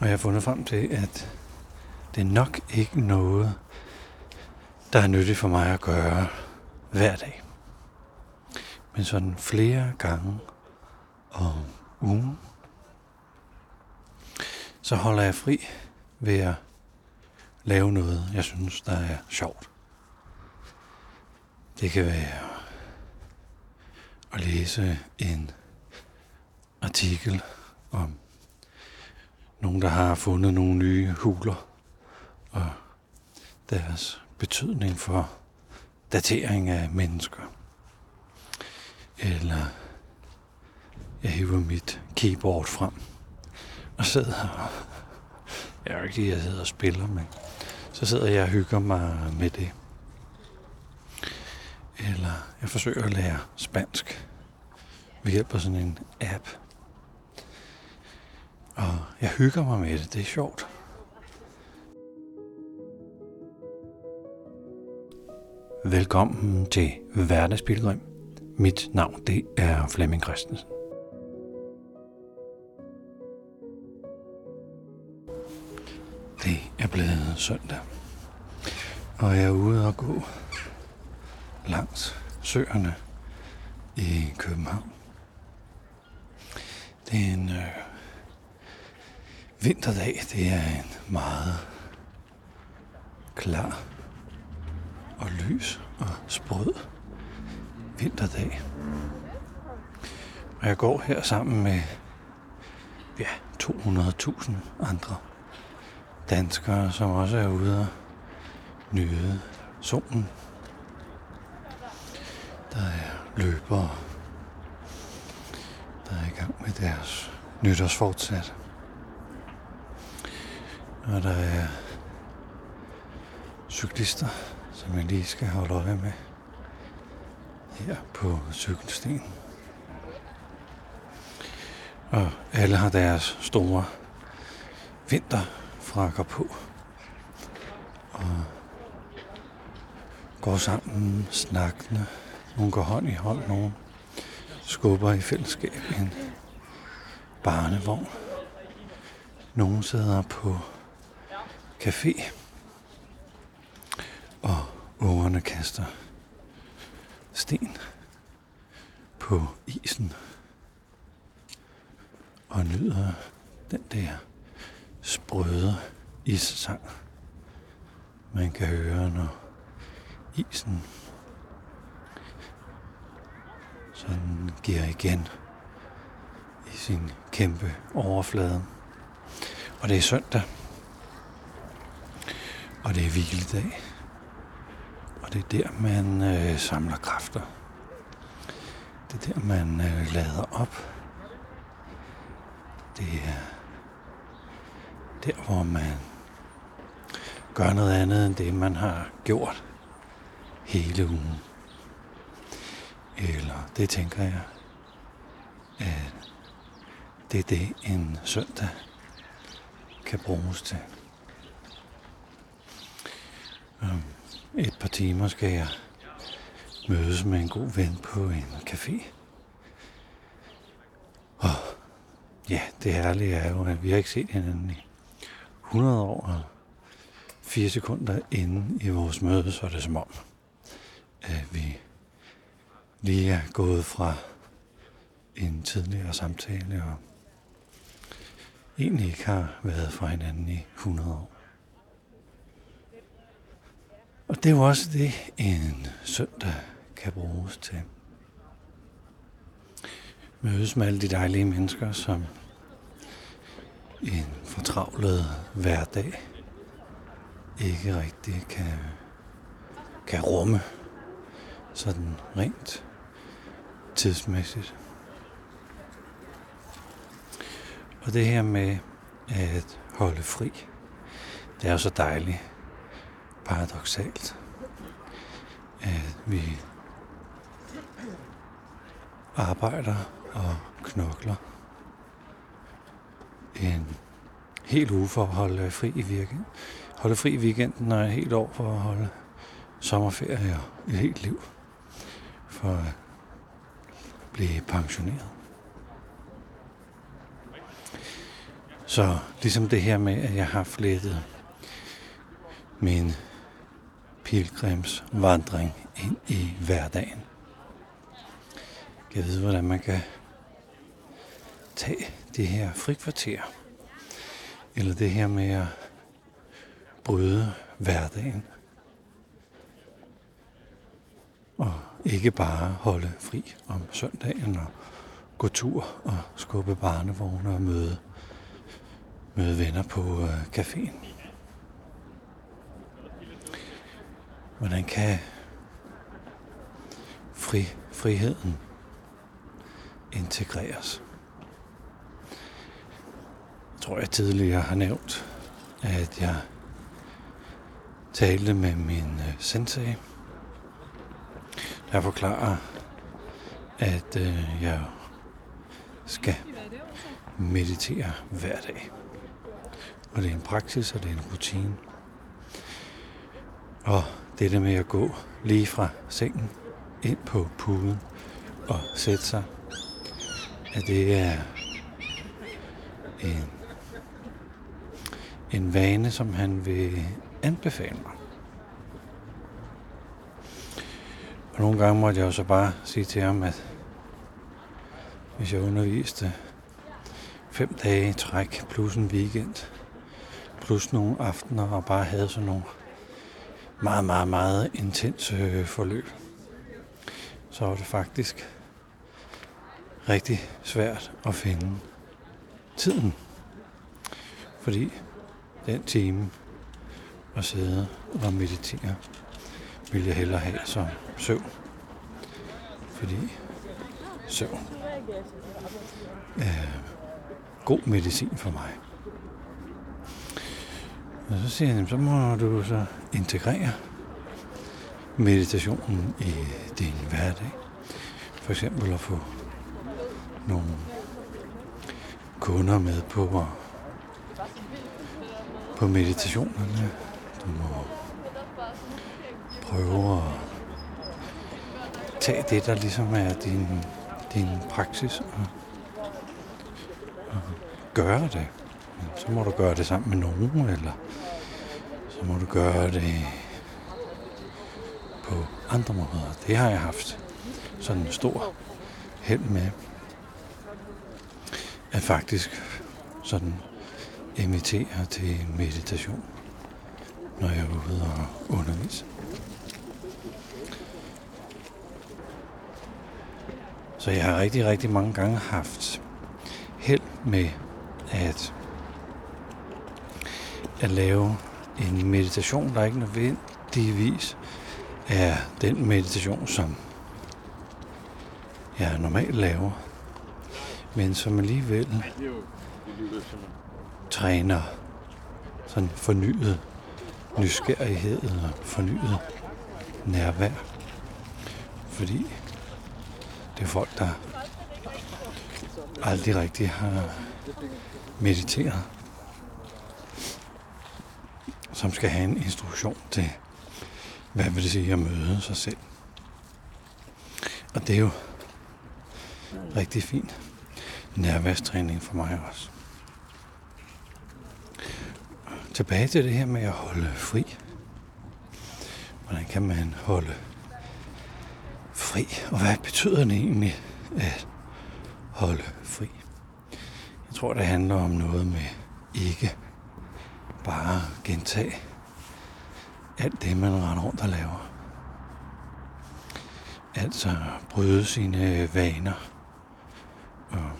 Og jeg har fundet frem til, at det er nok ikke noget, der er nyttigt for mig at gøre hver dag. Men sådan flere gange om ugen, så holder jeg fri ved at lave noget, jeg synes, der er sjovt. Det kan være at læse en artikel om nogen, der har fundet nogle nye huler og deres betydning for datering af mennesker. Eller jeg hiver mit keyboard frem og sidder og... Jeg er ikke jeg sidder og spiller, men så sidder jeg og hygger mig med det. Eller jeg forsøger at lære spansk ved hjælp af sådan en app. Og jeg hygger mig med det. Det er sjovt. Velkommen til Hverdagsbilledrøm. Mit navn det er Flemming Christensen. Det er blevet søndag, og jeg er ude og gå langs søerne i København. Det er en øh, vinterdag. Det er en meget klar og lys og sprød vinterdag. Og jeg går her sammen med ja, 200.000 andre danskere, som også er ude og nyde solen. Der er løbere, der er i gang med deres nytårsfortsat. Og der er cyklister, som jeg lige skal holde øje med her på cykelstien. Og alle har deres store vinterfrakker på. Og går sammen, snakkende. Nogle går hånd i hånd, nogle skubber i fællesskab en barnevogn. Nogle sidder på café, og ungerne kaster sten på isen og nyder den der sprøde issang, man kan høre, når isen sådan giver igen i sin kæmpe overflade. Og det er søndag, og det er hviledag. Og det er der, man øh, samler kræfter. Det er der, man øh, lader op. Det er der, hvor man gør noget andet end det, man har gjort hele ugen. Eller det tænker jeg, at det er det, en søndag kan bruges til. Om et par timer skal jeg mødes med en god ven på en café. Og ja, det herlige er jo, at vi har ikke set hinanden i 100 år og 4 sekunder inden i vores møde, så er det som om, at vi lige er gået fra en tidligere samtale og egentlig ikke har været fra hinanden i 100 år. Og det er jo også det, en søndag kan bruges til. Mødes med alle de dejlige mennesker, som en fortravlet hverdag ikke rigtig kan, kan rumme sådan rent tidsmæssigt. Og det her med at holde fri, det er jo så dejligt paradoxalt, at vi arbejder og knokler en hel uge for at holde fri i weekenden. Holde fri i weekenden og et helt år for at holde sommerferie og et helt liv for at blive pensioneret. Så ligesom det her med, at jeg har flettet min pilgrimsvandring ind i hverdagen. Jeg ved, hvordan man kan tage det her frikvarter. Eller det her med at bryde hverdagen. Og ikke bare holde fri om søndagen og gå tur og skubbe barnevogne og møde, møde venner på øh, caféen. Hvordan kan fri, friheden integreres? Jeg tror, jeg tidligere har nævnt, at jeg talte med min øh, sensei, der forklarer, at øh, jeg skal meditere hver dag. Og det er en praksis, og det er en rutine. Og det der med at gå lige fra sengen ind på puden og sætte sig, at det er en, en vane, som han vil anbefale mig. Og nogle gange måtte jeg jo så bare sige til ham, at hvis jeg underviste fem dage i træk, plus en weekend, plus nogle aftener, og bare havde sådan nogle meget, meget, meget intense øh, forløb, så var det faktisk rigtig svært at finde tiden. Fordi den time at sidde og meditere, vil jeg hellere have som søvn. Fordi søvn er god medicin for mig. Og så siger han, så må du så integrere meditationen i din hverdag. For eksempel at få nogle kunder med på, på meditationerne. Du må prøve at tage det, der ligesom er din, din praksis, og, og gøre det. Så må du gøre det sammen med nogen, eller så må du gøre det på andre måder. Det har jeg haft sådan en stor held med. At faktisk sådan imitere til meditation, når jeg er ude og undervise. Så jeg har rigtig, rigtig mange gange haft held med at, at lave en meditation, der ikke nødvendigvis er den meditation, som jeg normalt laver, men som alligevel træner sådan fornyet nysgerrighed og fornyet nærvær. Fordi det er folk, der aldrig rigtig har mediteret, som skal have en instruktion til, hvad vil det sige at møde sig selv. Og det er jo rigtig fint nærværstræning for mig også. Tilbage til det her med at holde fri. Hvordan kan man holde fri? Og hvad betyder det egentlig at holde fri? Jeg tror, det handler om noget med ikke bare gentage alt det, man render rundt og laver. Altså bryde sine vaner og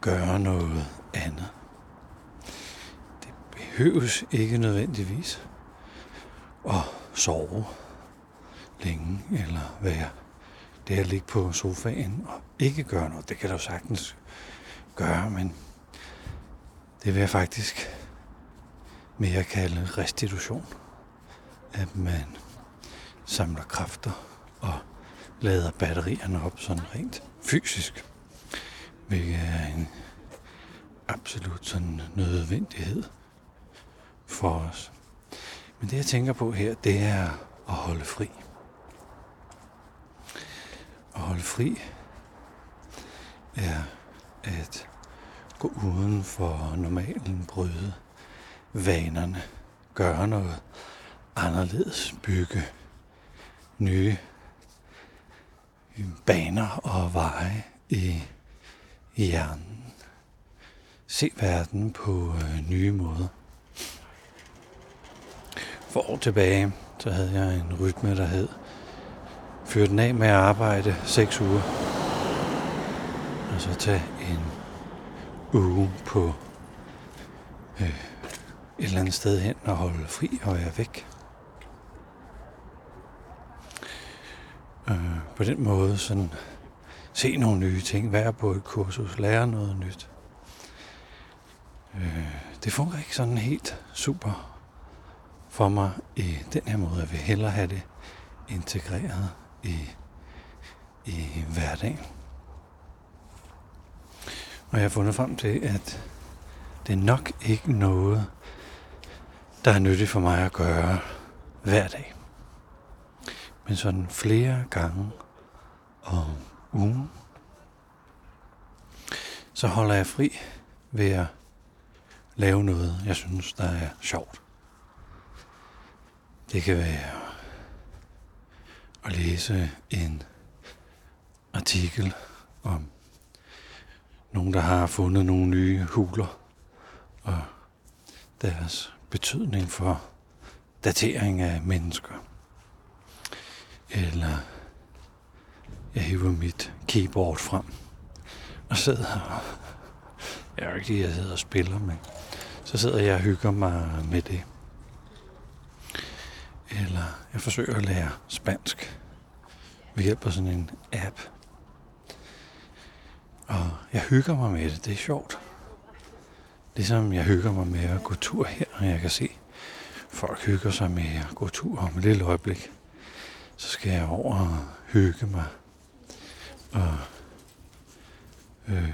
gøre noget andet. Det behøves ikke nødvendigvis at sove længe, eller være det at ligge på sofaen og ikke gøre noget. Det kan du sagtens gøre, men det vil jeg faktisk mere kalde restitution. At man samler kræfter og lader batterierne op sådan rent fysisk. Hvilket er en absolut sådan nødvendighed for os. Men det jeg tænker på her, det er at holde fri. At holde fri er at gå uden for normalen, bryde vanerne, gøre noget anderledes, bygge nye baner og veje i, i hjernen. Se verden på øh, nye måder. For år tilbage, så havde jeg en rytme, der hed Fyr den af med at arbejde 6 uger. Og så tage en uge på øh, et eller andet sted hen og holde fri og være væk. Øh, på den måde sådan se nogle nye ting, være på et kursus, lære noget nyt. Øh, det fungerer ikke sådan helt super for mig i den her måde. Jeg vil hellere have det integreret i, i hverdagen. Og jeg har fundet frem til, at det er nok ikke noget, der er nyttigt for mig at gøre hver dag. Men sådan flere gange om ugen, så holder jeg fri ved at lave noget, jeg synes, der er sjovt. Det kan være at læse en artikel om nogen, der har fundet nogle nye huler og deres betydning for datering af mennesker. Eller jeg hiver mit keyboard frem og sidder og jeg er jo ikke lige, jeg sidder og spiller, men så sidder jeg og hygger mig med det. Eller jeg forsøger at lære spansk ved hjælp af sådan en app. Og jeg hygger mig med det. Det er sjovt. Ligesom jeg hygger mig med at gå tur her, og jeg kan se, folk hygger sig med at gå tur om et lille øjeblik. Så skal jeg over og hygge mig. Og øh,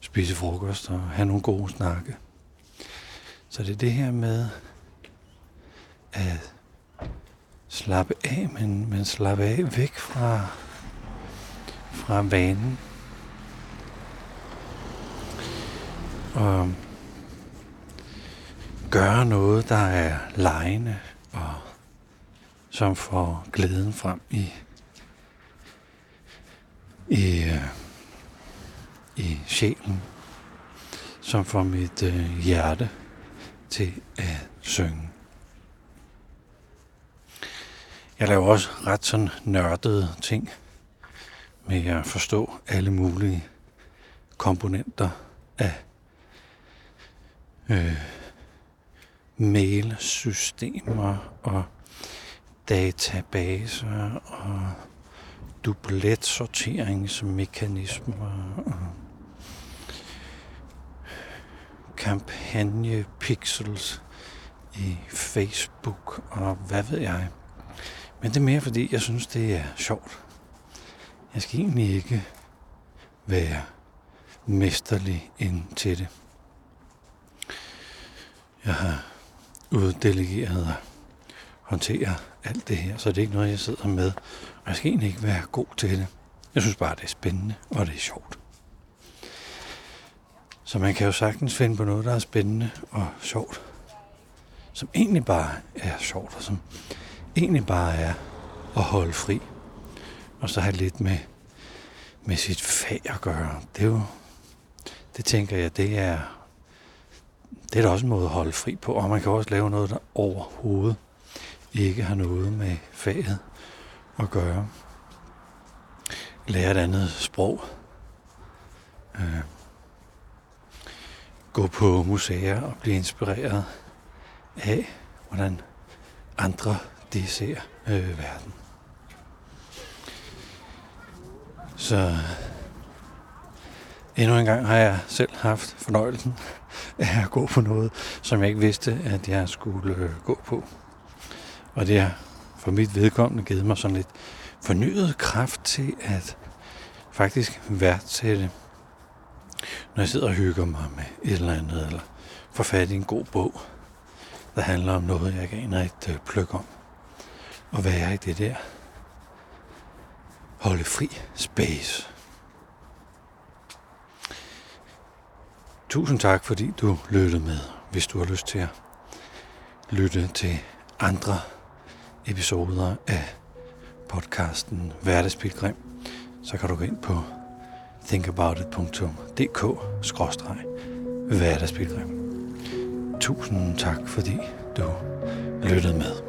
spise frokost og have nogle gode snakke. Så det er det her med at slappe af, men, men slappe af væk fra, fra vanen. Og gøre noget, der er lejende og som får glæden frem i, i, i sjælen, som får mit øh, hjerte til at synge. Jeg laver også ret sådan nørdede ting med at forstå alle mulige komponenter af øh, mailsystemer og databaser og dubletsorteringsmekanismer og kampagne pixels i Facebook og hvad ved jeg. Men det er mere fordi, jeg synes, det er sjovt. Jeg skal egentlig ikke være mesterlig ind til det. Jeg har uddelegeret og håndtere alt det her, så det er ikke noget, jeg sidder med. Og jeg skal egentlig ikke være god til det. Jeg synes bare, det er spændende, og det er sjovt. Så man kan jo sagtens finde på noget, der er spændende og sjovt. Som egentlig bare er sjovt, og som egentlig bare er at holde fri. Og så have lidt med, med sit fag at gøre. Det er jo, det tænker jeg, det er, det er da også en måde at holde fri på. Og man kan også lave noget, der overhovedet ikke har noget med faget at gøre. Lære et andet sprog. Øh, gå på museer og blive inspireret af, hvordan andre de ser øh, verden. Så endnu en gang har jeg selv haft fornøjelsen at gå på noget, som jeg ikke vidste, at jeg skulle øh, gå på. Og det har for mit vedkommende givet mig sådan lidt fornyet kraft til at faktisk værdsætte, når jeg sidder og hygger mig med et eller andet, eller får fat i en god bog, der handler om noget, jeg ikke aner et øh, pløk om Og være i det der holde fri space. Tusind tak, fordi du lyttede med. Hvis du har lyst til at lytte til andre episoder af podcasten Hverdagspilgrim, så kan du gå ind på thinkaboutit.dk-hverdagspilgrim. Tusind tak, fordi du lyttede med.